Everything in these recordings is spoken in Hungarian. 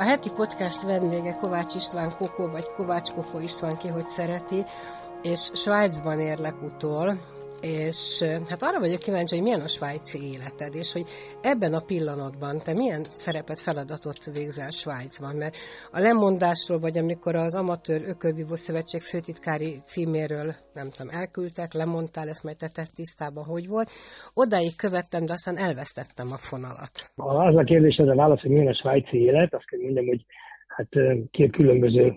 A heti podcast vendége Kovács István Kokó, vagy Kovács Kokó István ki, hogy szereti, és Svájcban érlek utol, és hát arra vagyok kíváncsi, hogy milyen a svájci életed, és hogy ebben a pillanatban te milyen szerepet, feladatot végzel Svájcban, mert a lemondásról, vagy amikor az Amatőr Ökölvívó Szövetség főtitkári címéről, nem tudom, elküldtek, lemondtál, ezt majd te tett tisztában, hogy volt, odáig követtem, de aztán elvesztettem a fonalat. Az a kérdésed a válasz, hogy milyen a svájci élet, azt kell mondjam, hogy hát két különböző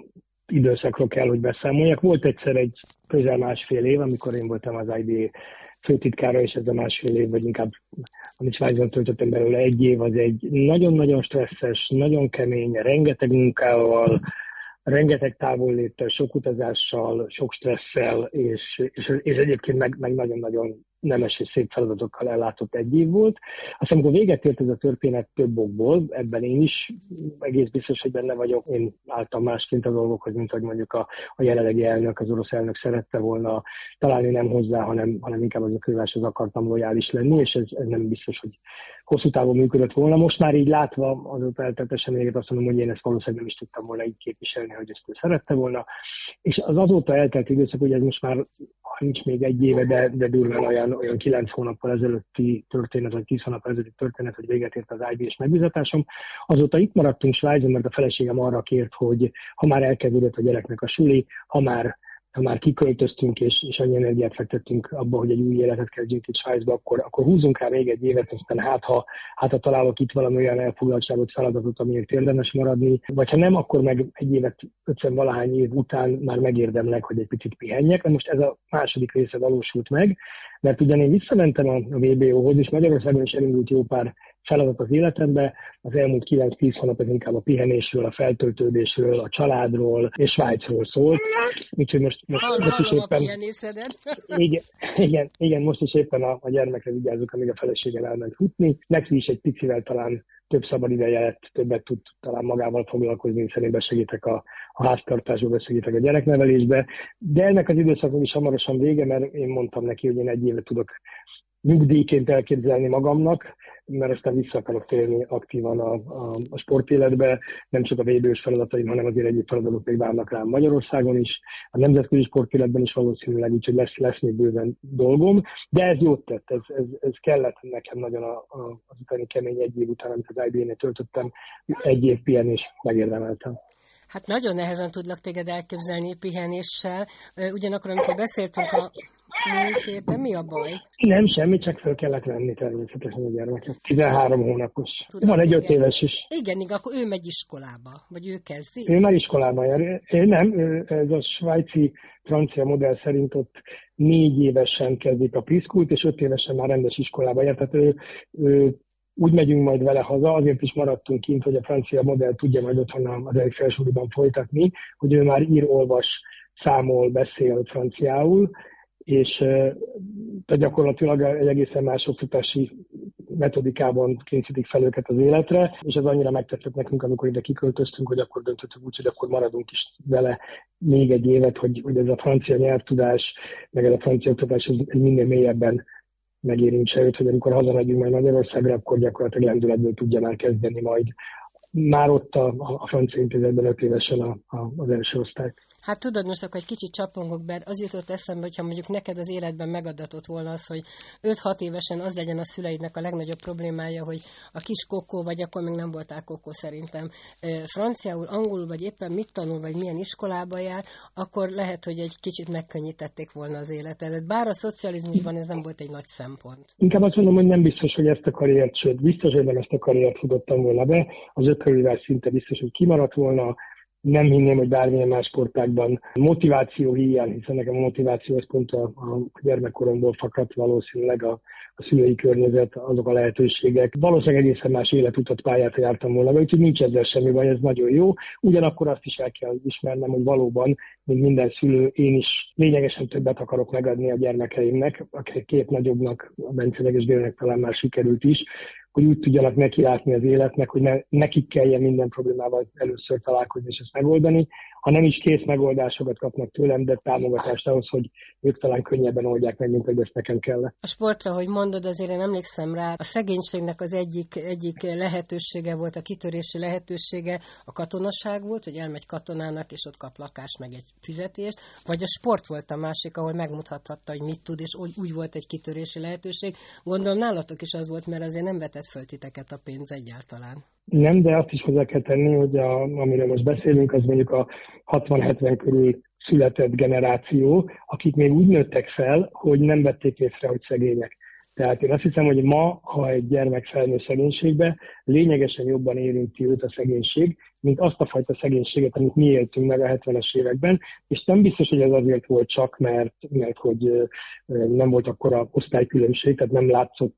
időszakról kell, hogy beszámoljak. Volt egyszer egy közel másfél év, amikor én voltam az ID főtitkára, és ez a másfél év, vagy inkább amit Svájcban töltöttem belőle egy év, az egy nagyon-nagyon stresszes, nagyon kemény, rengeteg munkával, rengeteg távolléttel, sok utazással, sok stresszel, és, és, és egyébként meg, meg nagyon-nagyon nemes és szép feladatokkal ellátott egy év volt. Aztán amikor véget ért ez a történet több okból, ebben én is egész biztos, hogy benne vagyok, én álltam másként a dolgokhoz, mint hogy mondjuk a, a jelenlegi elnök, az orosz elnök szerette volna találni nem hozzá, hanem, hanem inkább az a köváshoz akartam lojális lenni, és ez, ez nem biztos, hogy hosszú távon működött volna. Most már így látva az eltelt eseményeket azt mondom, hogy én ezt valószínűleg nem is tudtam volna így képviselni, hogy ezt ő szerette volna. És az azóta eltelt időszak, hogy ez most már nincs még egy éve, de, de durván olyan olyan kilenc hónappal ezelőtti történet, vagy tíz hónappal ezelőtti történet, hogy véget ért az IB-s megbizatásom. Azóta itt maradtunk Svájcban, mert a feleségem arra kért, hogy ha már elkezdődött a gyereknek a suli, ha már ha már kiköltöztünk, és, és annyi energiát fektettünk abba, hogy egy új életet kezdjünk itt Svájcba, akkor, akkor húzunk rá még egy évet, aztán hát ha, hát ha találok itt valami olyan elfoglaltságot, feladatot, amiért érdemes maradni, vagy ha nem, akkor meg egy évet, 50 valahány év után már megérdemlek, hogy egy picit pihenjek. Most ez a második része valósult meg, mert ugyan én visszamentem a VBO-hoz, és Magyarországon is elindult jó pár feladat az életembe. Az elmúlt 9-10 hónap ez inkább a pihenésről, a feltöltődésről, a családról és Svájcról szólt. Úgyhogy most, most, Hallom, most is éppen... igen, igen, igen, most is éppen a, a gyermekre vigyázok, amíg a feleségem elment futni. Neki is egy picivel talán több szabad ideje lett, többet tud talán magával foglalkozni, hiszen én besegítek a, a háztartásba, besegítek a gyereknevelésbe. De ennek az időszakon is hamarosan vége, mert én mondtam neki, hogy én egy évet tudok nyugdíjként elképzelni magamnak, mert aztán vissza akarok térni aktívan a, a, a sportéletbe, nem csak a védős feladataim, hanem azért egyéb feladatok még várnak rám Magyarországon is, a nemzetközi sportéletben is valószínűleg, úgyhogy lesz, lesz még bőven dolgom, de ez jót tett, ez, ez, ez kellett nekem nagyon a, a, az utáni kemény egy év után, amit az IBN-nél töltöttem, egy év pihenés megérdemeltem. Hát nagyon nehezen tudlak téged elképzelni pihenéssel, ugyanakkor amikor beszéltünk a múlt héten. Mi a baj? Nem, semmi, csak föl kellett venni természetesen a gyermeket. 13 hónapos. Tudom, Van egy 5 éves is. Igen, igen, akkor ő megy iskolába, vagy ő kezdi? Ő már iskolába jár. Én nem, ez a svájci francia modell szerint ott négy évesen kezdik a piszkult, és öt évesen már rendes iskolába jár. Tehát ő, ő úgy megyünk majd vele haza, azért is maradtunk kint, hogy a francia modell tudja majd otthon az egyik felsőliban folytatni, hogy ő már ír, olvas, számol, beszél franciául, és tehát gyakorlatilag egy egészen más oktatási metodikában kényszerítik fel őket az életre, és ez annyira megtetszett nekünk, amikor ide kiköltöztünk, hogy akkor döntöttük úgy, hogy akkor maradunk is vele még egy évet, hogy, hogy ez a francia nyelvtudás, meg ez a francia oktatás ez minél mélyebben megérintse őt, hogy amikor hazamegyünk majd Magyarországra, akkor gyakorlatilag lendületből tudja már kezdeni majd már ott a, a francia intézetben öt évesen a, a, az első osztály. Hát tudod, most akkor egy kicsit csapongok, mert az jutott eszembe, hogyha mondjuk neked az életben megadatott volna az, hogy 5-6 évesen az legyen a szüleidnek a legnagyobb problémája, hogy a kis kokó, vagy akkor még nem voltál kokó szerintem, franciául, angolul, vagy éppen mit tanul, vagy milyen iskolába jár, akkor lehet, hogy egy kicsit megkönnyítették volna az életedet. Bár a szocializmusban ez nem volt egy nagy szempont. Inkább azt mondom, hogy nem biztos, hogy ezt a karriert, sőt, biztos, hogy nem ezt a karriert futottam volna be. Az öt szinte biztos, hogy kimaradt volna, nem hinném, hogy bármilyen más sportákban motiváció hiány, hiszen nekem a motiváció az pont a, a gyermekkoromból fakadt valószínűleg a, a szülői környezet, azok a lehetőségek. Valószínűleg egészen más életutat, pályát jártam volna, úgyhogy nincs ezzel semmi baj, ez nagyon jó. Ugyanakkor azt is el kell ismernem, hogy valóban, mint minden szülő, én is lényegesen többet akarok megadni a gyermekeimnek, akik két nagyobbnak, a Bencenek és Bélnek talán már sikerült is, hogy úgy tudjanak nekilátni az életnek, hogy ne, nekik kelljen minden problémával először találkozni és ezt megoldani, ha nem is kész megoldásokat kapnak tőlem, de támogatást ahhoz, hogy ők talán könnyebben oldják meg, mint hogy ezt nekem kell. A sportra, hogy mondod, azért én emlékszem rá, a szegénységnek az egyik, egyik lehetősége volt, a kitörési lehetősége a katonaság volt, hogy elmegy katonának, és ott kap lakást, meg egy fizetést, vagy a sport volt a másik, ahol megmutathatta, hogy mit tud, és úgy, úgy volt egy kitörési lehetőség. Gondolom nálatok is az volt, mert azért nem vetett föl titeket a pénz egyáltalán. Nem, de azt is hozzá kell tenni, hogy a, amiről most beszélünk, az mondjuk a 60-70 körül született generáció, akik még úgy nőttek fel, hogy nem vették észre, hogy szegények. Tehát én azt hiszem, hogy ma, ha egy gyermek felnő szegénységbe, lényegesen jobban érinti őt a szegénység, mint azt a fajta szegénységet, amit mi éltünk meg a 70-es években, és nem biztos, hogy ez azért volt csak, mert, mert hogy nem volt akkor a osztálykülönbség, tehát nem látszott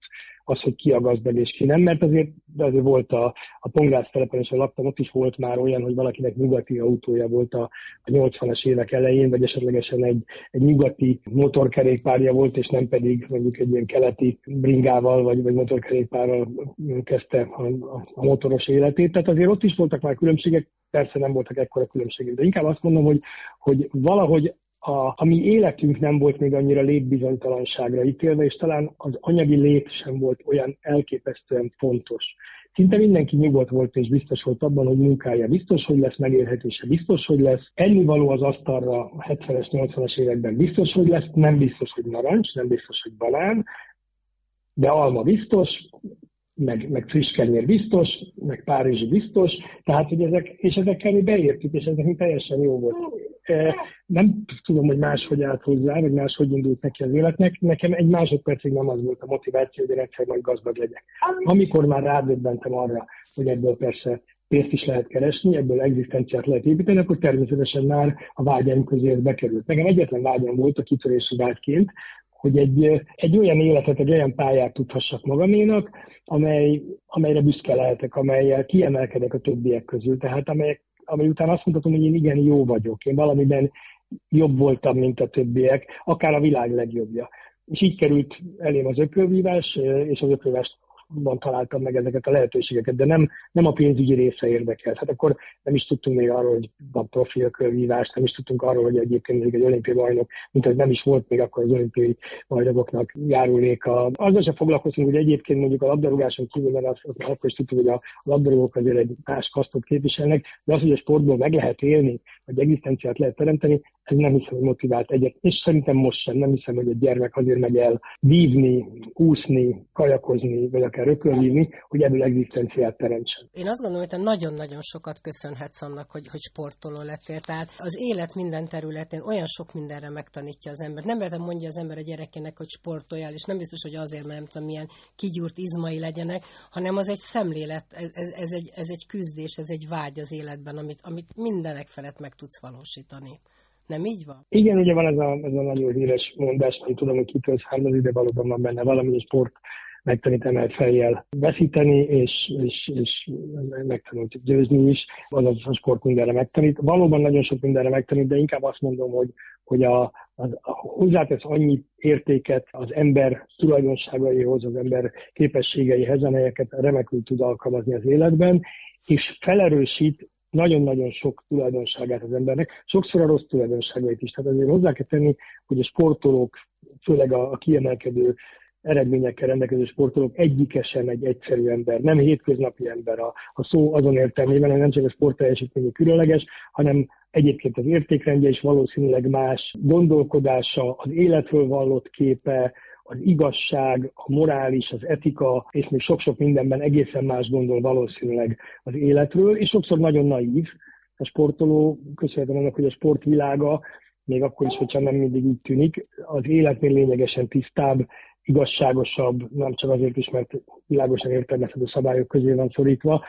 az, hogy ki a gazdag és ki nem, mert azért, azért volt a, a Pongrász telepen, és a laktam, ott is volt már olyan, hogy valakinek nyugati autója volt a, a 80-as évek elején, vagy esetlegesen egy, egy nyugati motorkerékpárja volt, és nem pedig mondjuk egy ilyen keleti bringával, vagy, vagy motorkerékpárral kezdte a, a, a motoros életét. Tehát azért ott is voltak már különbségek, persze nem voltak ekkora különbségek, de inkább azt mondom, hogy, hogy valahogy a, a mi életünk nem volt még annyira létbizonytalanságra ítélve, és talán az anyagi lét sem volt olyan elképesztően fontos. Szinte mindenki nyugodt volt és biztos volt abban, hogy munkája biztos, hogy lesz megélhetése, biztos, hogy lesz. Ennivaló az asztalra a 70-es, 80-as években biztos, hogy lesz, nem biztos, hogy narancs, nem biztos, hogy banán, de alma biztos, meg, meg friss kenyér biztos, meg Párizsi biztos, tehát, hogy ezek, és ezekkel mi beértük, és ez nekünk teljesen jó volt. E, nem tudom, hogy máshogy állt hozzá, vagy máshogy indult neki az életnek. Nekem egy másodpercig nem az volt a motiváció, hogy egyszer majd gazdag legyek. Amikor már rádöbbentem arra, hogy ebből persze pénzt is lehet keresni, ebből egzisztenciát lehet építeni, akkor természetesen már a vágyam közé ez bekerült. Nekem egyetlen vágyam volt a kitörési vágyként, hogy egy, egy olyan életet, egy olyan pályát tudhassak magaménak, amely, amelyre büszke lehetek, amelyel kiemelkedek a többiek közül, tehát amely, amely után azt mondhatom, hogy én igen jó vagyok, én valamiben jobb voltam, mint a többiek, akár a világ legjobbja. És így került elém az ökölvívás, és az ökölvást ban találtam meg ezeket a lehetőségeket, de nem, nem a pénzügyi része érdekelt. Hát akkor nem is tudtunk még arról, hogy van profilkörvívást, nem is tudtunk arról, hogy egyébként még egy olimpiai bajnok, mint hogy nem is volt még akkor az olimpiai bajnokoknak járuléka. Azzal sem foglalkoztunk, hogy egyébként mondjuk a labdarúgáson kívül, mert azt, azt akkor is tudtuk, hogy a labdarúgók azért egy más kasztot képviselnek, de az, hogy a sportból meg lehet élni, vagy egzisztenciát lehet teremteni, ez nem hiszem, hogy motivált egyet. És szerintem most sem. Nem hiszem, hogy egy gyermek azért megy el vívni, úszni, kajakozni, vagy akár rökölvívni, hogy ebből egzisztenciát teremtsen. Én azt gondolom, hogy te nagyon-nagyon sokat köszönhetsz annak, hogy, hogy sportoló lettél. Tehát az élet minden területén olyan sok mindenre megtanítja az ember. Nem lehet mondja az ember a gyerekének, hogy sportoljál, és nem biztos, hogy azért, mert nem tudom, milyen kigyúrt izmai legyenek, hanem az egy szemlélet, ez, ez, egy, ez egy küzdés, ez egy vágy az életben, amit, amit mindenek felett meg tudsz valósítani. Nem így van? Igen, ugye van ez a, ez a nagyon híres mondás, nem tudom, hogy kitől származik, de valóban van benne valami, a sport megtanít emelt fejjel veszíteni, és, és, és megtanult győzni is, azaz a sport mindenre megtanít. Valóban nagyon sok mindenre megtanít, de inkább azt mondom, hogy, hogy a, a, a hozzátesz annyi értéket az ember tulajdonságaihoz, az ember képességeihez, amelyeket remekül tud alkalmazni az életben, és felerősít nagyon-nagyon sok tulajdonságát az embernek, sokszor a rossz tulajdonságait is. Tehát azért hozzá kell tenni, hogy a sportolók, főleg a, a kiemelkedő eredményekkel rendelkező sportolók egyike sem egy egyszerű ember, nem hétköznapi ember a, a szó azon értelmében, hogy nem csak a sportteljesítménye különleges, hanem egyébként az értékrendje is valószínűleg más, gondolkodása, az életről vallott képe, az igazság, a morális, az etika, és még sok-sok mindenben egészen más gondol valószínűleg az életről, és sokszor nagyon naív. A sportoló, köszönhetem annak, hogy a sportvilága, még akkor is, hogyha nem mindig így tűnik, az életnél lényegesen tisztább, igazságosabb, nem csak azért is, mert világosan értelmezhető szabályok közé van szorítva,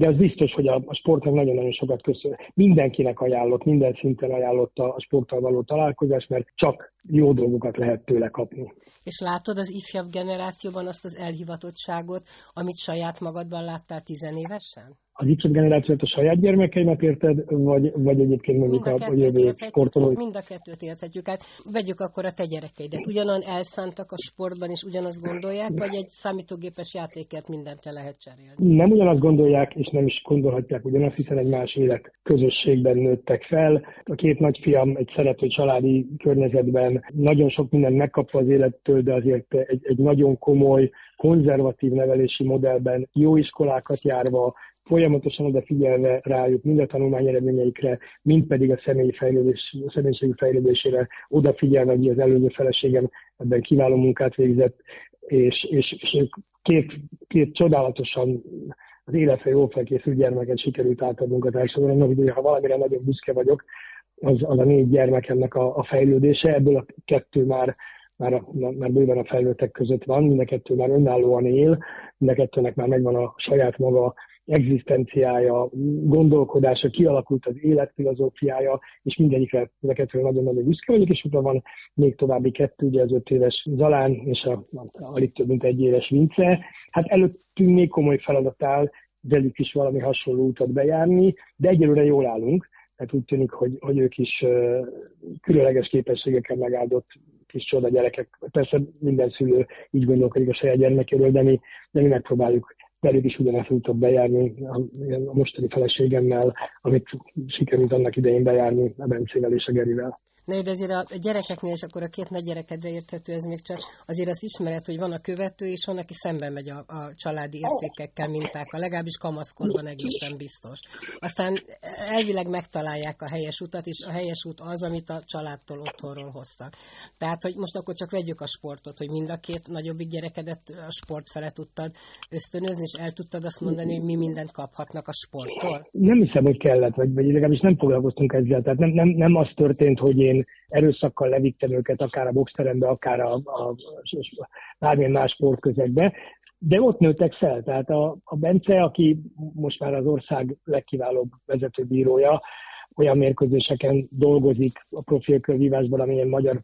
de az biztos, hogy a, a sportnak nagyon-nagyon sokat köszön. Mindenkinek ajánlott, minden szinten ajánlott a, a sporttal való találkozás, mert csak jó dolgokat lehet tőle kapni. És látod az ifjabb generációban azt az elhivatottságot, amit saját magadban láttál tizenévesen? az Y generációt a saját gyermekeimet érted, vagy, vagy egyébként mondjuk mind a, a jövő sportolói? Mind a kettőt érthetjük. Hát vegyük akkor a te gyerekeidet. Ugyanan elszántak a sportban, és ugyanazt gondolják, vagy egy számítógépes játékért mindent le lehet cserélni? Nem ugyanazt gondolják, és nem is gondolhatják ugyanazt, hiszen egy más élet közösségben nőttek fel. A két nagyfiam egy szerető családi környezetben nagyon sok mindent megkapva az élettől, de azért egy, egy nagyon komoly, konzervatív nevelési modellben, jó iskolákat járva, folyamatosan odafigyelve rájuk mind a tanulmány eredményeikre, mind pedig a személyi fejlődés, a személyiségű fejlődésére odafigyelve, hogy az előző feleségem ebben kiváló munkát végzett, és, és, és ők két, két csodálatosan az életre jól felkészült gyermeket sikerült átadnunk a társadalomnak, hogy ha valamire nagyon büszke vagyok, az, az a négy gyermekemnek a, a fejlődése, ebből a kettő már már, már bőven a felnőttek között van, mind a kettő már önállóan él, mind a kettőnek már megvan a saját maga egzisztenciája, gondolkodása, kialakult az életfilozófiája, és mindegyikre ezeketről nagyon-nagyon büszke vagyok, és utána van még további kettő, ugye az öt éves Zalán és a, a, alig több mint egy éves Vince. Hát előttünk még komoly feladat áll, velük is valami hasonló utat bejárni, de egyelőre jól állunk, tehát úgy tűnik, hogy, hogy ők is különleges képességekkel megáldott kis csoda gyerekek. Persze minden szülő így gondolkodik a saját gyermekéről, de mi, de mi megpróbáljuk velük is ugyanezt tudtok bejárni a, a mostani feleségemmel, amit sikerült annak idején bejárni a Bencével és a Gerivel. Na, de azért a gyerekeknél, és akkor a két nagy gyerekedre érthető, ez még csak azért azt ismered, hogy van a követő, és van, aki szemben megy a, a családi értékekkel, mintákkal, legalábbis kamaszkorban egészen biztos. Aztán elvileg megtalálják a helyes utat, és a helyes út az, amit a családtól otthonról hoztak. Tehát, hogy most akkor csak vegyük a sportot, hogy mind a két nagyobbik gyerekedet a sport fele tudtad ösztönözni, és el tudtad azt mondani, hogy mi mindent kaphatnak a sporttól? Nem hiszem, hogy kellett, vagy, vagy legalábbis nem foglalkoztunk ezzel. Tehát nem, nem, nem az történt, hogy én erőszakkal levittem őket akár a boxterembe, akár a, a, a bármilyen más sportközegbe, de ott nőttek fel. Tehát a, a Bence, aki most már az ország legkiválóbb vezetőbírója, olyan mérkőzéseken dolgozik a profilkörvívásban, amilyen magyar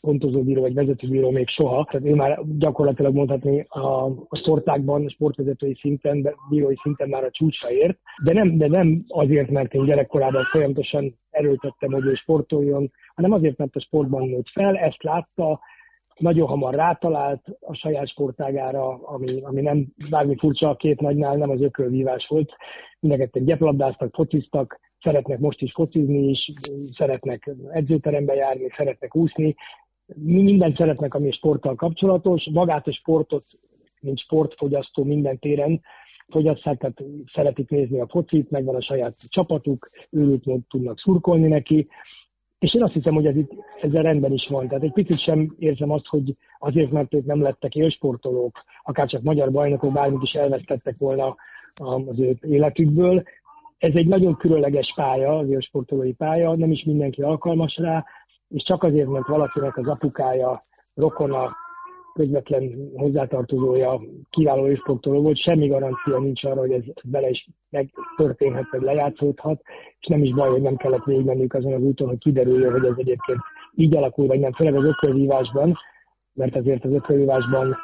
pontozóbíró vagy vezetőbíró még soha. Tehát ő már gyakorlatilag mondhatni a, a sportákban, sportvezetői szinten, bírói szinten már a csúcsra ért, de nem, de nem azért, mert én gyerekkorában folyamatosan erőltettem, hogy ő sportoljon, hanem azért, mert a sportban nőtt fel, ezt látta, nagyon hamar rátalált a saját sportágára, ami, ami nem bármi furcsa a két nagynál, nem az ökölvívás volt. Mindenketten gyeplabdáztak, fociztak, szeretnek most is focizni is, szeretnek edzőterembe járni, szeretnek úszni, mindent szeretnek, ami sporttal kapcsolatos, magát a sportot, mint sportfogyasztó minden téren fogyasszák, tehát szeretik nézni a focit, megvan a saját csapatuk, őrült tudnak szurkolni neki, és én azt hiszem, hogy ez itt ezzel rendben is van. Tehát egy picit sem érzem azt, hogy azért, mert ők nem lettek élsportolók, akár csak magyar bajnokok, bármit is elvesztettek volna az ő életükből. Ez egy nagyon különleges pálya, az élsportolói pálya, nem is mindenki alkalmas rá, és csak azért, mert valakinek az apukája, rokona, közvetlen hozzátartozója kiváló élsportoló volt, semmi garancia nincs arra, hogy ez bele is megtörténhet, vagy lejátszódhat, és nem is baj, hogy nem kellett végigmennünk azon az úton, hogy kiderüljön, hogy ez egyébként így alakul, vagy nem, főleg az ökölvívásban, mert azért az ökölvívásban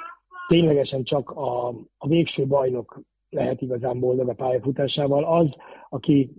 ténylegesen csak a, a végső bajnok lehet igazán boldog a pályafutásával. Az, aki,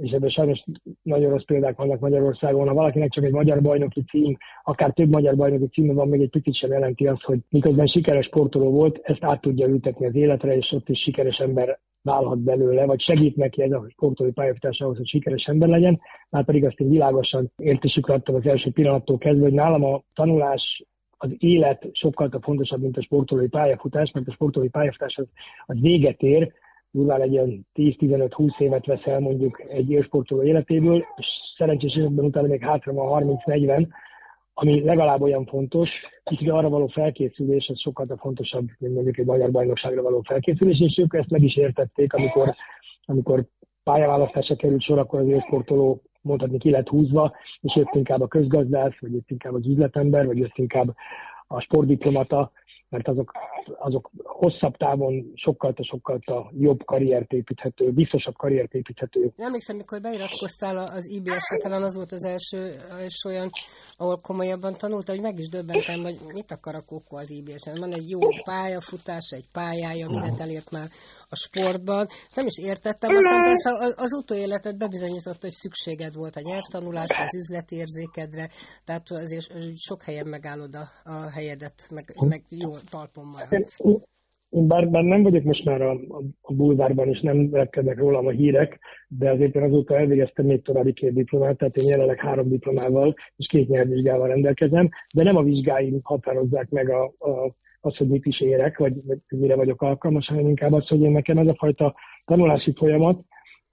és ebben sajnos nagyon rossz példák vannak Magyarországon, ha valakinek csak egy magyar bajnoki cím, akár több magyar bajnoki cím van, még egy picit sem jelenti azt, hogy miközben sikeres sportoló volt, ezt át tudja ültetni az életre, és ott is sikeres ember válhat belőle, vagy segít neki ez a sportolói pályafutás ahhoz, hogy sikeres ember legyen, már pedig azt én világosan értésükre adtam az első pillanattól kezdve, hogy nálam a tanulás az élet sokkal fontosabb, mint a sportolói pályafutás, mert a sportolói pályafutás az, az véget ér, durván egy ilyen 10-15-20 évet veszel mondjuk egy élsportoló életéből, és szerencsés esetben utána még hátra van 30-40, ami legalább olyan fontos, hogy arra való felkészülés, az sokkal fontosabb, mint mondjuk egy magyar bajnokságra való felkészülés, és ők ezt meg is értették, amikor, amikor pályaválasztásra került sor, akkor az élsportoló mondhatni ki lett húzva, és jött inkább a közgazdász, vagy jött inkább az üzletember, vagy jött inkább a sportdiplomata, mert azok, azok hosszabb távon sokkal sokkal jobb karriert építhető, biztosabb karriert építhető. Emlékszem, mikor beiratkoztál az IBS-re, talán az volt az első, első olyan, ahol komolyabban tanulta, hogy meg is döbbentem, hogy mit akar a Kókó az IBS-en. Van egy jó pályafutás, egy pályája, mindent elért már a sportban. Nem is értettem, aztán persze az utóéletet bebizonyított, hogy szükséged volt a nyelvtanulásra, az üzletérzékedre, tehát azért sok helyen megállod a, a helyedet, meg, meg jó talpon maradsz. Én bár, bár nem vagyok most már a, a, a bulvárban, és nem repkednek rólam a hírek, de azért én azóta elvégeztem még további két diplomát, tehát én jelenleg három diplomával és két nyelvvizsgával rendelkezem, de nem a vizsgáim határozzák meg a, a, azt, hogy mit is érek, vagy, vagy mire vagyok alkalmas, hanem inkább az, hogy én nekem ez a fajta tanulási folyamat,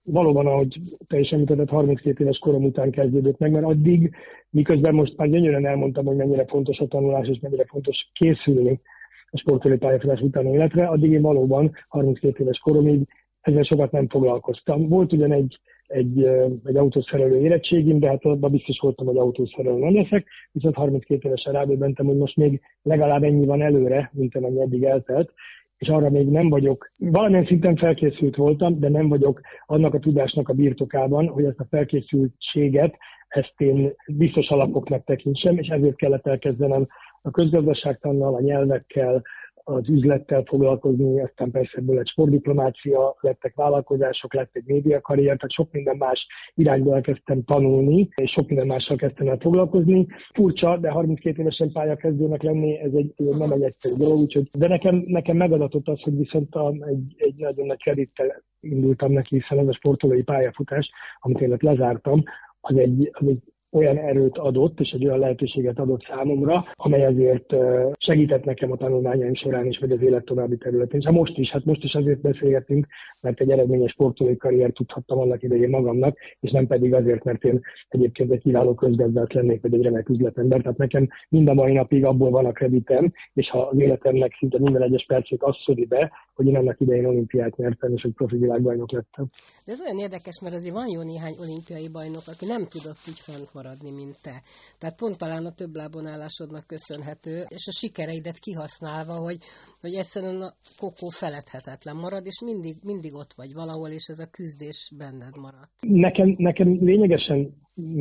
valóban, ahogy te is említetted, 32 éves korom után kezdődött meg, mert addig, miközben most már gyönyörűen elmondtam, hogy mennyire fontos a tanulás, és mennyire fontos készülni a sportolói pályafutás utáni életre, addig én valóban 32 éves koromig ezzel sokat nem foglalkoztam. Volt ugyan egy, egy, egy autószerelő érettségim, de hát abban biztos voltam, hogy autószerelő nem leszek, viszont 32 évesen rábőbentem, hogy most még legalább ennyi van előre, mint amennyi eddig eltelt, és arra még nem vagyok, valamilyen szinten felkészült voltam, de nem vagyok annak a tudásnak a birtokában, hogy ezt a felkészültséget, ezt én biztos alapoknak tekintsem, és ezért kellett elkezdenem a közgazdaságtannal, a nyelvekkel, az üzlettel foglalkozni, aztán persze ebből egy sportdiplomácia, lettek vállalkozások, lett egy médiakarrier, tehát sok minden más irányból elkezdtem tanulni, és sok minden mással kezdtem el foglalkozni. Furcsa, de 32 évesen pályakezdőnek lenni, ez egy, nem egy egyszerű dolog, úgyhogy, de nekem, nekem megadatott az, hogy viszont a, egy, egy nagyon nagy kredittel indultam neki, hiszen ez a sportolói pályafutás, amit én lezártam, az egy, az egy olyan erőt adott, és egy olyan lehetőséget adott számomra, amely azért segített nekem a tanulmányaim során is, vagy az élet további területén. És most is, hát most is azért beszélgetünk, mert egy eredményes sportolói karriert tudhattam annak idején magamnak, és nem pedig azért, mert én egyébként egy kiváló közgazdát lennék, vagy egy remek üzletember. Tehát nekem mind a mai napig abból van a kreditem, és ha az életemnek szinte minden egyes percét azt szödi be, hogy én annak idején olimpiát nyertem, és egy profi világbajnok lettem. De ez olyan érdekes, mert azért van jó néhány olimpiai bajnok, aki nem tudott így fent maradni, mint te. Tehát pont talán a több lábonálásodnak köszönhető, és a sikereidet kihasználva, hogy, hogy egyszerűen a kokó feledhetetlen marad, és mindig, mindig ott vagy valahol, és ez a küzdés benned maradt. Nekem, nekem lényegesen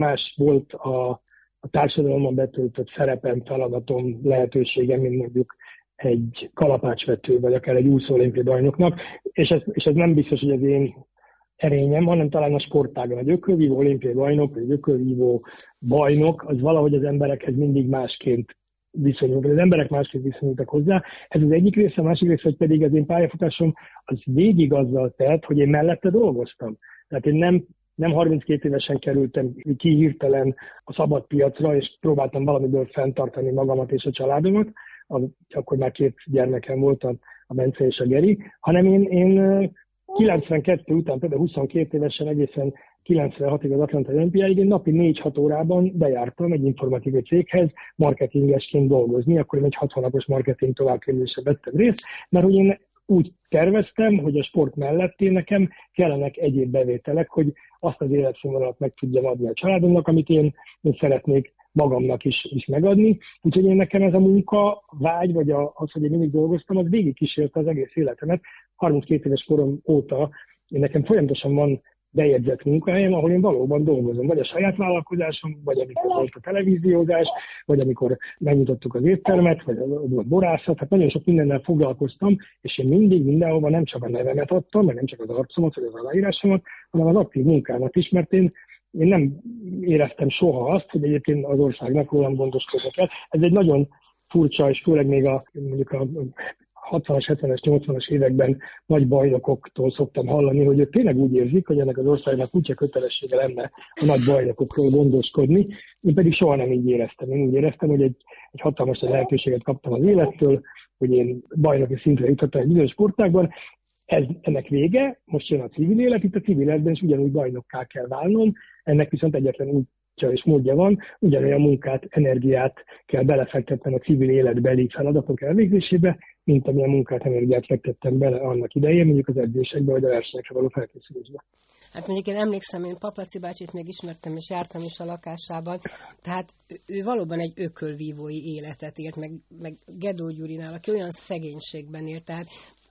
más volt a, a társadalomban betöltött szerepem, feladatom, lehetőségem, mint mondjuk egy kalapácsvető, vagy akár egy úszó bajnoknak, és ez, és ez nem biztos, hogy az én erényem, hanem talán a sportágon. Egy ökölvívó olimpiai bajnok, egy ökölvívó bajnok, az valahogy az emberekhez mindig másként viszonyul, az emberek másként viszonyultak hozzá. Ez az egyik része, a másik része, hogy pedig az én pályafutásom az végig azzal telt, hogy én mellette dolgoztam. Tehát én nem nem 32 évesen kerültem ki hirtelen a szabad piacra, és próbáltam valamiből fenntartani magamat és a családomat, akkor már két gyermekem volt, a, a Bence és a Geri, hanem én, én 92 után, például 22 évesen egészen 96-ig az Atlanta olimpiáig, én napi 4-6 órában bejártam egy informatikai céghez marketingesként dolgozni, akkor én egy 6 hónapos marketing továbbképzésre vettem részt, mert hogy én úgy terveztem, hogy a sport mellett én nekem kellenek egyéb bevételek, hogy azt az életszínvonalat meg tudjam adni a családomnak, amit én, én szeretnék magamnak is, is megadni. Úgyhogy én nekem ez a munka, vágy, vagy az, hogy én mindig dolgoztam, az végig kísérte az egész életemet. 32 éves korom óta én nekem folyamatosan van bejegyzett munkahelyem, ahol én valóban dolgozom, vagy a saját vállalkozásom, vagy amikor volt a televíziózás, vagy amikor megnyitottuk az éttermet, vagy a borászat, hát nagyon sok mindennel foglalkoztam, és én mindig mindenhova nem csak a nevemet adtam, meg nem csak az arcomat, vagy az aláírásomat, hanem az aktív munkámat is, mert én én nem éreztem soha azt, hogy egyébként az országnak rólam gondoskodnak el. Ez egy nagyon furcsa, és főleg még a, mondjuk a 60-as, 70-es, 80-as években nagy bajnokoktól szoktam hallani, hogy ők tényleg úgy érzik, hogy ennek az országnak kutya kötelessége lenne a nagy bajnokokról gondoskodni. Én pedig soha nem így éreztem. Én úgy éreztem, hogy egy, egy hatalmas lehetőséget kaptam az élettől, hogy én bajnoki szintre jutottam egy bizonyos sportágban, ez, ennek vége, most jön a civil élet, itt a civil életben is ugyanúgy bajnokká kell válnom, ennek viszont egyetlen útja és módja van, ugyanolyan munkát, energiát kell belefektetnem a civil életbeli feladatok elvégzésébe, mint amilyen munkát, energiát fektettem bele annak idején, mondjuk az edzésekbe vagy a versenyekre való felkészülésbe. Hát mondjuk én emlékszem, én Paplaci bácsit még ismertem, és jártam is a lakásában, tehát ő valóban egy ökölvívói életet élt, meg, meg Gedó Gyurinál, aki olyan szegénységben élt, tehát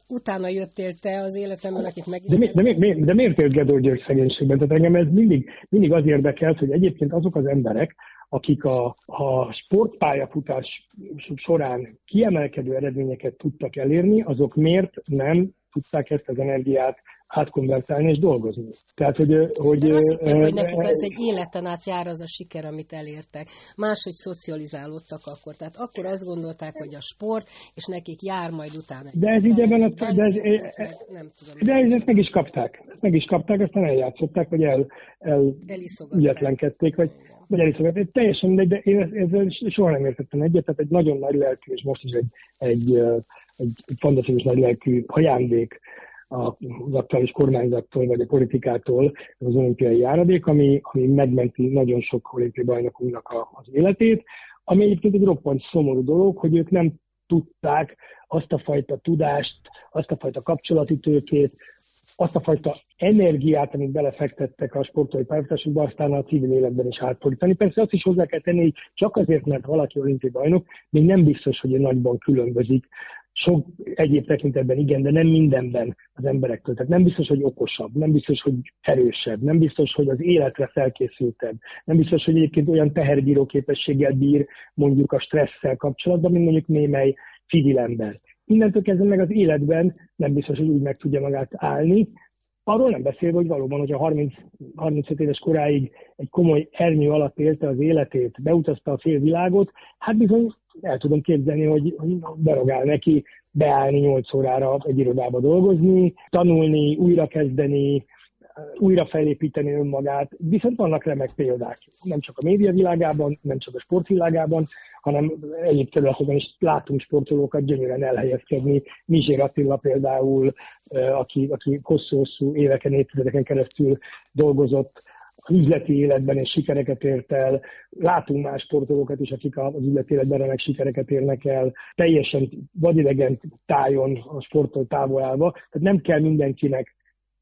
utána jöttél te az életemben, akit meg... De, mi, de, mi, mi, de miért élt György szegénységben? Tehát engem ez mindig, mindig az érdekelt, hogy egyébként azok az emberek, akik a, a sportpályafutás során kiemelkedő eredményeket tudtak elérni, azok miért nem tudták ezt az energiát átkonvertálni és dolgozni. Tehát, hogy, hogy, De azt hitték, hogy nekik ez egy életen át jár az a siker, amit elértek. Máshogy szocializálódtak akkor. Tehát akkor azt gondolták, hogy a sport, és nekik jár majd utána. De ez így ebben a... De, ez, meg, nem tudom, de ez, ezt meg is kapták. Ezt meg is kapták, aztán eljátszották, vagy el, el ügyetlenkedték, vagy, vagy eliszogatták. Teljesen mindegy, de én ezzel soha nem értettem egyet, tehát egy nagyon nagy lelkű, és most is egy, egy, egy, egy fantasztikus nagy lelkű ajándék az aktuális kormányzattól vagy a politikától az olimpiai járadék, ami, ami megmenti nagyon sok olimpiai bajnokunknak a, az életét, ami egyébként egy roppant szomorú dolog, hogy ők nem tudták azt a fajta tudást, azt a fajta kapcsolati tőkét, azt a fajta energiát, amit belefektettek a sportolói pályafutásokba, aztán a civil életben is átfordítani. Persze azt is hozzá kell tenni, hogy csak azért, mert valaki olimpiai bajnok, még nem biztos, hogy nagyban különbözik sok egyéb tekintetben igen, de nem mindenben az emberektől. Tehát nem biztos, hogy okosabb, nem biztos, hogy erősebb, nem biztos, hogy az életre felkészültebb, nem biztos, hogy egyébként olyan teherbíró képességgel bír mondjuk a stresszel kapcsolatban, mint mondjuk némely civil ember. Innentől kezdve meg az életben nem biztos, hogy úgy meg tudja magát állni, Arról nem beszélve, hogy valóban, hogyha 30, 35 éves koráig egy komoly ernyő alatt élte az életét, beutazta a félvilágot, hát bizony el tudom képzelni, hogy, hogy berogál neki beállni 8 órára egy irodába dolgozni, tanulni, újrakezdeni, újra felépíteni önmagát, viszont vannak remek példák, nem csak a média világában, nem csak a sportvilágában, hanem egyéb területeken is látunk sportolókat gyönyörűen elhelyezkedni. Mizsér Attila például, aki, aki hosszú-hosszú éveken, évtizedeken keresztül dolgozott üzleti életben és sikereket ért el. Látunk más sportolókat is, akik az üzleti életben remek sikereket érnek el, teljesen vadidegen tájon a sporttól távol állva. Tehát nem kell mindenkinek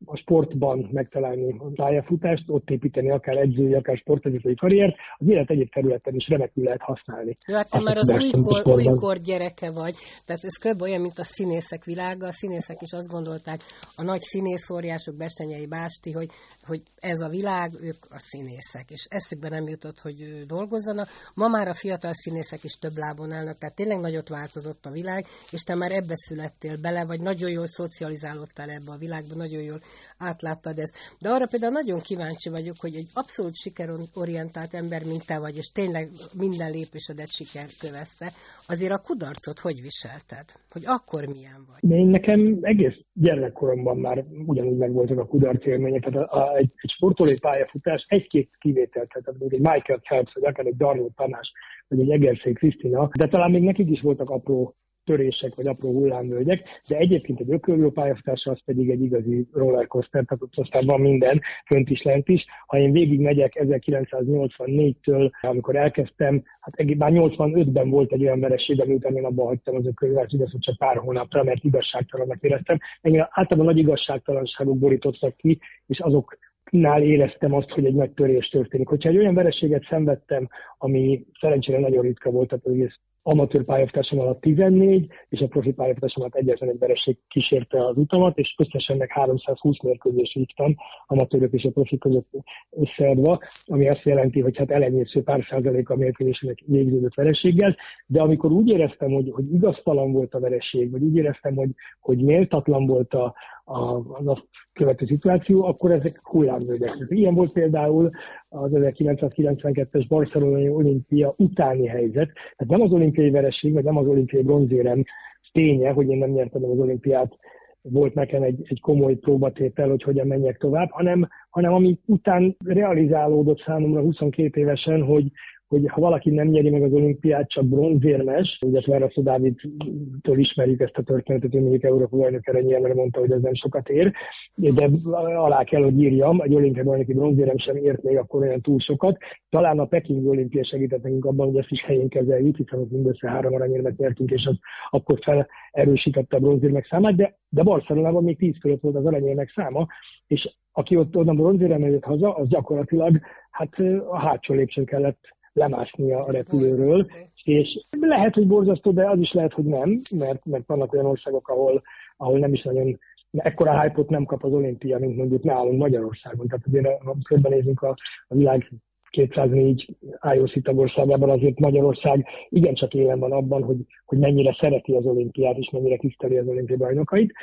a sportban megtalálni a pályafutást, ott építeni akár edzői, akár sportedzői karriert, az élet egyéb területen is remekül lehet használni. Jó, hát te már az újkor, újkor gyereke vagy, tehát ez kb. olyan, mint a színészek világa, a színészek is azt gondolták, a nagy színészóriások, Besenyei Básti, hogy, hogy ez a világ, ők a színészek, és eszükbe nem jutott, hogy dolgozzanak. Ma már a fiatal színészek is több lábon állnak, tehát tényleg nagyot változott a világ, és te már ebbe születtél bele, vagy nagyon jól szocializálódtál ebbe a világba, nagyon jól átláttad ezt. De arra például nagyon kíváncsi vagyok, hogy egy abszolút sikerorientált ember, mint te vagy, és tényleg minden lépésedet siker kövezte, azért a kudarcot hogy viselted? Hogy akkor milyen vagy? Én nekem egész gyermekkoromban már ugyanúgy megvoltak a kudarc élmények. Tehát a, a, egy, egy sportolói pályafutás egy-két kivételt, tehát egy Michael Phelps, vagy akár egy Darnell Tanás, vagy egy Egerszék Krisztina, de talán még nekik is voltak apró törések vagy apró hullámvölgyek, de egyébként egy ökölvő pályafutás az pedig egy igazi rollercoaster, tehát ott aztán van minden, fönt is, lent is. Ha én végig megyek 1984-től, amikor elkezdtem, hát már 85-ben volt egy olyan vereség, ami után én abban hagytam az ökölvőt, igaz, csak pár hónapra, mert igazságtalannak éreztem. Engem általában nagy igazságtalanságok borítottak ki, és azok nál éreztem azt, hogy egy nagy törés történik. Hogyha egy olyan vereséget szenvedtem, ami szerencsére nagyon ritka volt, tehát az egész amatőr pályafutásom alatt 14, és a profi pályafutásom alatt egyetlen egy vereség kísérte az utamat, és összesen meg 320 mérkőzés vívtam amatőrök és a profi között összeadva, ami azt jelenti, hogy hát elenyésző pár százalék a mérkőzésének végződött vereséggel, de amikor úgy éreztem, hogy, hogy igaztalan volt a vereség, vagy úgy éreztem, hogy, hogy méltatlan volt a, az azt követő szituáció, akkor ezek hullámvölgyek. Ilyen volt például az 1992-es Barcelonai olimpia utáni helyzet. Tehát nem az olimpiai vereség, vagy nem az olimpiai bronzérem ténye, hogy én nem nyertem az olimpiát, volt nekem egy, egy komoly próbatétel, hogy hogyan menjek tovább, hanem, hanem ami után realizálódott számomra 22 évesen, hogy, hogy ha valaki nem nyeri meg az olimpiát, csak bronzérmes, ugye Verrasszó Dávidtól ismerjük ezt a történetet, hogy mondjuk Európa bajnok erre mondta, hogy ez nem sokat ér, de alá kell, hogy írjam, egy olimpiai bajnoki bronzérem sem ért még akkor olyan túl sokat. Talán a Peking olimpia segített nekünk abban, hogy ezt is helyén kezeljük, hiszen ott mindössze három aranyérmet nyertünk, és az akkor felerősítette a bronzérmek számát, de, de Barcelonában még tíz fölött volt az aranyérmek száma, és aki ott onnan bronzérem haza, az gyakorlatilag hát a hátsó lépcsőn kellett lemásznia a repülőről, és lehet, hogy borzasztó, de az is lehet, hogy nem, mert, mert vannak olyan országok, ahol, ahol nem is nagyon ekkora hype nem kap az olimpia, mint mondjuk nálunk Magyarországon. Tehát azért, ha körbenézünk a, a világ 204 IOC tagországában azért Magyarország igencsak élen van abban, hogy, hogy mennyire szereti az olimpiát, és mennyire tiszteli az olimpiai bajnokait.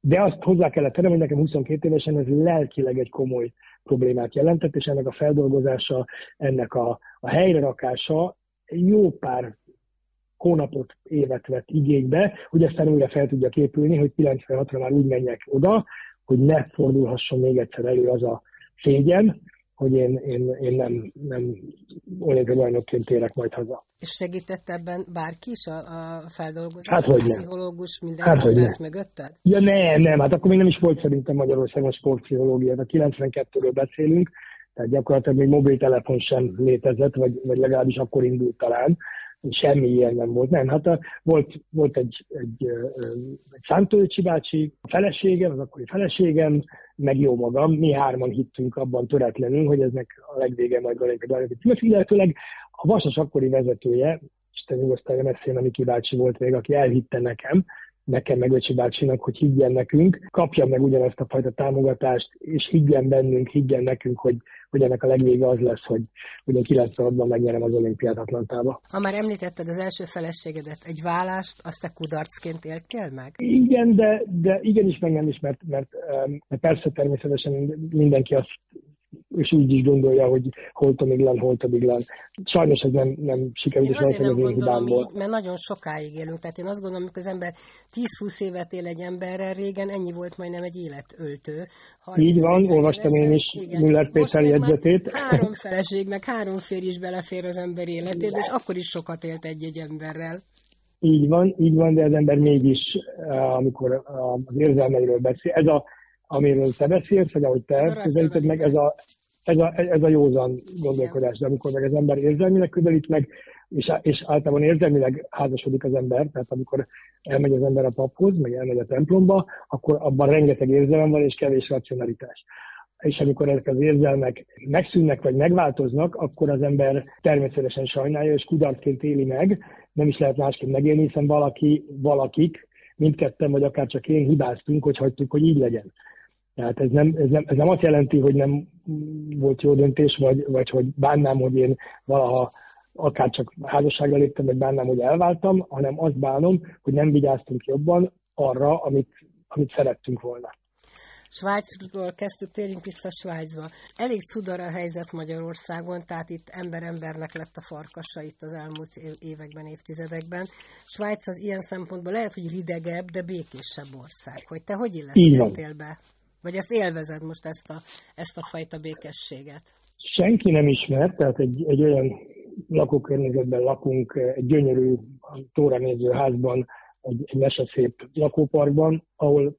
De azt hozzá kellett tennem, hogy nekem 22 évesen ez lelkileg egy komoly problémát jelentett, és ennek a feldolgozása, ennek a, a helyre rakása jó pár hónapot, évet vett igénybe, hogy aztán újra fel tudja képülni, hogy 96-ra már úgy menjek oda, hogy ne fordulhasson még egyszer elő az a szégyen, hogy én, én, én nem, nem olimpiai bajnokként térek majd haza. És segített ebben bárki is a, a feldolgozás? Hát, hogy a pszichológus minden hát, hogy nem. mögötted? Ja nem, nem, hát akkor még nem is volt szerintem Magyarországon sportpszichológia, a 92-ről beszélünk, tehát gyakorlatilag még mobiltelefon sem létezett, vagy, vagy legalábbis akkor indult talán semmi ilyen nem volt. Nem, hát a, volt, volt egy, egy, egy Szántócsi bácsi, a feleségem, az akkori feleségem, meg jó magam, mi hárman hittünk abban töretlenül, hogy eznek a legvége majd valamelyik bajnoki címes, illetőleg a Vasas akkori vezetője, Isten nyugosztalja messzén, ami kibácsi volt még, aki elhitte nekem, nekem meg Öcsi bácsinak, hogy higgyen nekünk, kapja meg ugyanezt a fajta támogatást, és higgyen bennünk, higgyen nekünk, hogy, hogy ennek a legvége az lesz, hogy ugye 96-ban megnyerem az olimpiát Atlantába. Ha már említetted az első feleségedet, egy vállást, azt te kudarcként éltél meg? Igen, de, de igenis meg nem is, mert, mert, mert persze természetesen mindenki azt és úgy is gondolja, hogy holtomiglan, holtomiglan. Sajnos ez nem, nem sikerült, és azért nem gondolom így, mert nagyon sokáig élünk. Tehát én azt gondolom, hogy az ember 10-20 évet él egy emberrel, régen ennyi volt majdnem egy életöltő. Így van, olvastam én is Müller Péter jegyzetét. Három feleség, meg három férj is belefér az ember életébe, és akkor is sokat élt egy-egy emberrel. Így van, így van, de az ember mégis, eh, amikor az érzelmeiről beszél, ez a amiről te beszélsz, vagy ahogy te közelíted meg, ez a, ez, a, ez a józan gondolkodás. De amikor meg az ember érzelmileg közelít meg, és, és általában érzelmileg házasodik az ember, tehát amikor elmegy az ember a paphoz, meg elmegy a templomba, akkor abban rengeteg érzelem van, és kevés racionalitás. És amikor ezek az érzelmek megszűnnek, vagy megváltoznak, akkor az ember természetesen sajnálja, és kudarcként éli meg, nem is lehet másként megélni, hiszen valaki, valakik, mindketten, vagy akár csak én hibáztunk, hogy hagytuk, hogy így legyen. Tehát ez nem, ez, nem, ez nem azt jelenti, hogy nem volt jó döntés, vagy, vagy hogy bánnám, hogy én valaha akár csak házasságra léptem, vagy bánnám, hogy elváltam, hanem azt bánom, hogy nem vigyáztunk jobban arra, amit, amit szerettünk volna. Svájcról kezdtük, térjünk vissza Svájcba. Elég cudar a helyzet Magyarországon, tehát itt ember-embernek lett a farkasa itt az elmúlt években, évtizedekben. Svájc az ilyen szempontból lehet, hogy ridegebb, de békésebb ország. Hogy te hogy illeszkedtél be? Vagy ezt élvezed most ezt a, ezt a fajta békességet? Senki nem ismer, tehát egy, egy olyan lakókörnyezetben lakunk, egy gyönyörű, tóra néző házban, egy, egy meseszép lakóparkban, ahol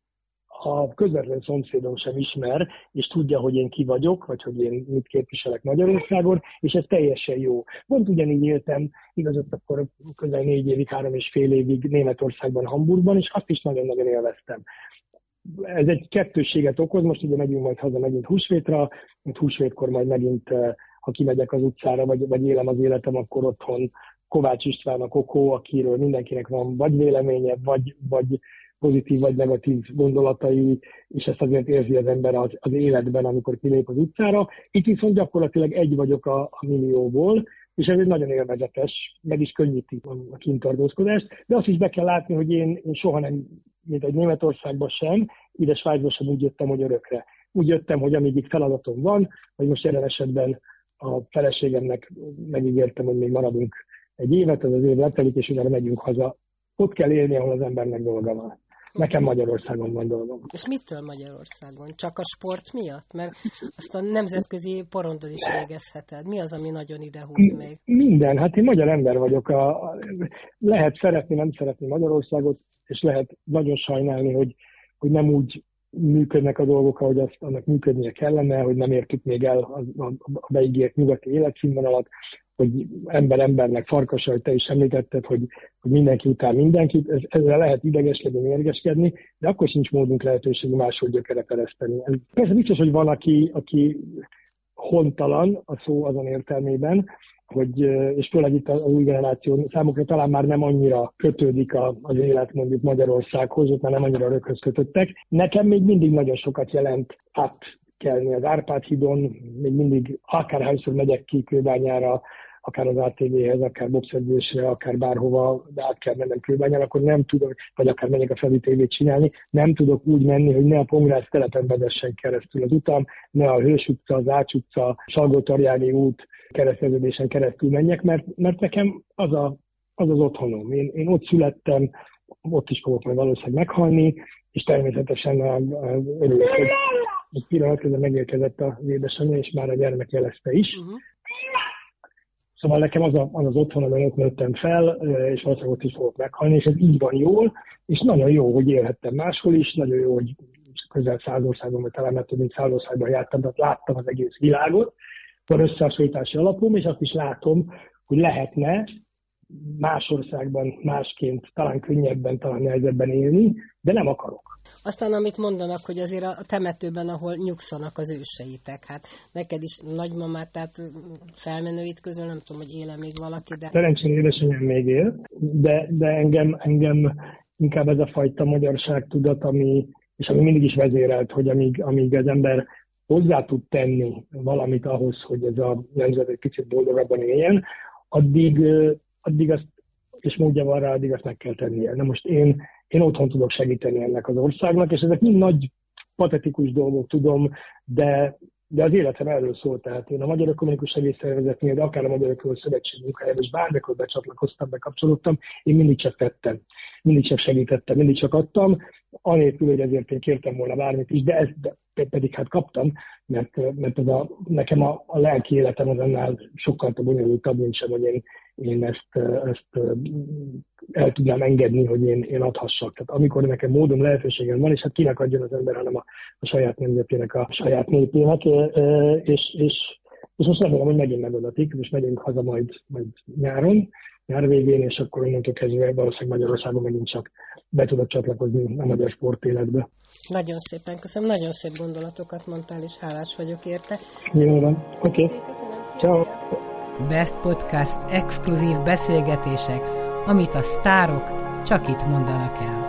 a közvetlen szomszédom sem ismer, és tudja, hogy én ki vagyok, vagy hogy én mit képviselek Magyarországon, és ez teljesen jó. Pont ugyanígy éltem, igazott akkor közel négy évig, három és fél évig Németországban, Hamburgban, és azt is nagyon-nagyon élveztem ez egy kettőséget okoz, most ugye megyünk majd haza megint húsvétra, mint húsvétkor majd megint, eh, ha kimegyek az utcára, vagy, vagy élem az életem, akkor otthon Kovács István a Kokó, akiről mindenkinek van vagy véleménye, vagy, vagy pozitív vagy negatív gondolatai, és ezt azért érzi az ember az, az életben, amikor kilép az utcára. Itt viszont gyakorlatilag egy vagyok a, a millióból, és ez egy nagyon élvezetes, meg is könnyíti a kintartózkodást, de azt is be kell látni, hogy én, én soha nem mint egy Németországban sem, ide Svájcban sem úgy jöttem, hogy örökre. Úgy jöttem, hogy amíg itt feladatom van, vagy most jelen esetben a feleségemnek megígértem, hogy még maradunk egy évet, ez az év letelik, és utána megyünk haza. Ott kell élni, ahol az embernek dolga van. Nekem Magyarországon van dolgom. És mitől Magyarországon? Csak a sport miatt? Mert azt a nemzetközi porondon is végezheted. Mi az, ami nagyon ide húz még? Minden. Hát én magyar ember vagyok. A, a, lehet szeretni, nem szeretni Magyarországot, és lehet nagyon sajnálni, hogy, hogy nem úgy működnek a dolgok, ahogy azt annak működnie kellene, hogy nem értük még el a, a, a beígért nyugati életszínvonalat, hogy ember embernek farkas, hogy te is említetted, hogy, hogy mindenki után mindenkit, ez, ezzel lehet idegeskedni, mérgeskedni, de akkor sincs módunk lehetőség máshogy gyökeret ereszteni. Persze biztos, hogy van, aki, hontalan a szó azon értelmében, hogy, és főleg itt az új generáció számukra talán már nem annyira kötődik az élet mondjuk Magyarországhoz, ott már nem annyira röghöz kötöttek. Nekem még mindig nagyon sokat jelent átkelni az Árpád hídon, még mindig akárhányszor megyek ki Kőbányára, akár az ATV-hez, akár boxedzésre, akár bárhova, de át kell mennem kőbányára, akkor nem tudok, vagy akár megyek a Feli TV-t csinálni, nem tudok úgy menni, hogy ne a Pongrász telepen vezessen keresztül az utam, ne a Hős utca, az Ács utca, salgó út kereszteződésen keresztül menjek, mert, mert nekem az, a, az az otthonom. Én, én ott születtem, ott is fogok majd valószínűleg meghalni, és természetesen örülök, hogy egy pillanat közben megérkezett az édesanyja, és már a gyermek jelezte is. Uh-huh. Szóval nekem az, a, az az otthon, amelyen ott nőttem fel, és valószínűleg ott is fogok meghalni, és ez így van jól, és nagyon jó, hogy élhettem máshol is, nagyon jó, hogy közel száz országban, vagy talán több mint száz országban jártam, tehát láttam az egész világot, van összehasonlítási alapom, és azt is látom, hogy lehetne más országban másként, talán könnyebben, talán nehezebben élni, de nem akarok. Aztán amit mondanak, hogy azért a temetőben, ahol nyugszanak az őseitek, hát neked is nagymamát, tehát felmenőit közül nem tudom, hogy éle még valaki, de... Szerencsére édesanyám még él, de, de engem, engem inkább ez a fajta magyarság tudat, ami, és ami mindig is vezérelt, hogy amíg, amíg az ember hozzá tud tenni valamit ahhoz, hogy ez a nemzet egy kicsit boldogabban éljen, addig, addig azt, és módja van rá, addig azt meg kell tennie. Na most én, én otthon tudok segíteni ennek az országnak, és ezek mind nagy patetikus dolgok, tudom, de, de az életem erről szólt. Tehát én a Magyar Ökumenikus Segélyszervezetnél, de akár a Magyar Ökumenikus Szövetség munkájába is bármikor becsatlakoztam, bekapcsolódtam, én mindig csak tettem, mindig csak segítettem, mindig csak adtam, anélkül, hogy ezért én kértem volna bármit is, de ezt pedig hát kaptam, mert, mert ez a, nekem a, a lelki életem az annál sokkal bonyolultabb, mint sem, hogy én, én ezt, ezt el tudnám engedni, hogy én, én adhassak. Tehát amikor nekem módom, lehetőségem van, és hát kinek adjon az ember, hanem a, a saját nemzetének, a saját népének, és, és, és most remélem, hogy megint megadatik, most megyünk haza majd, majd nyáron, nyár végén, és akkor onnantól kezdve valószínűleg Magyarországon megint csak be tudok csatlakozni a magyar sportéletbe. Nagyon szépen köszönöm, nagyon szép gondolatokat mondtál, és hálás vagyok érte. Jó van, oké. Okay. Köszönöm, Ciao. Best Podcast exkluzív beszélgetések, amit a sztárok csak itt mondanak el.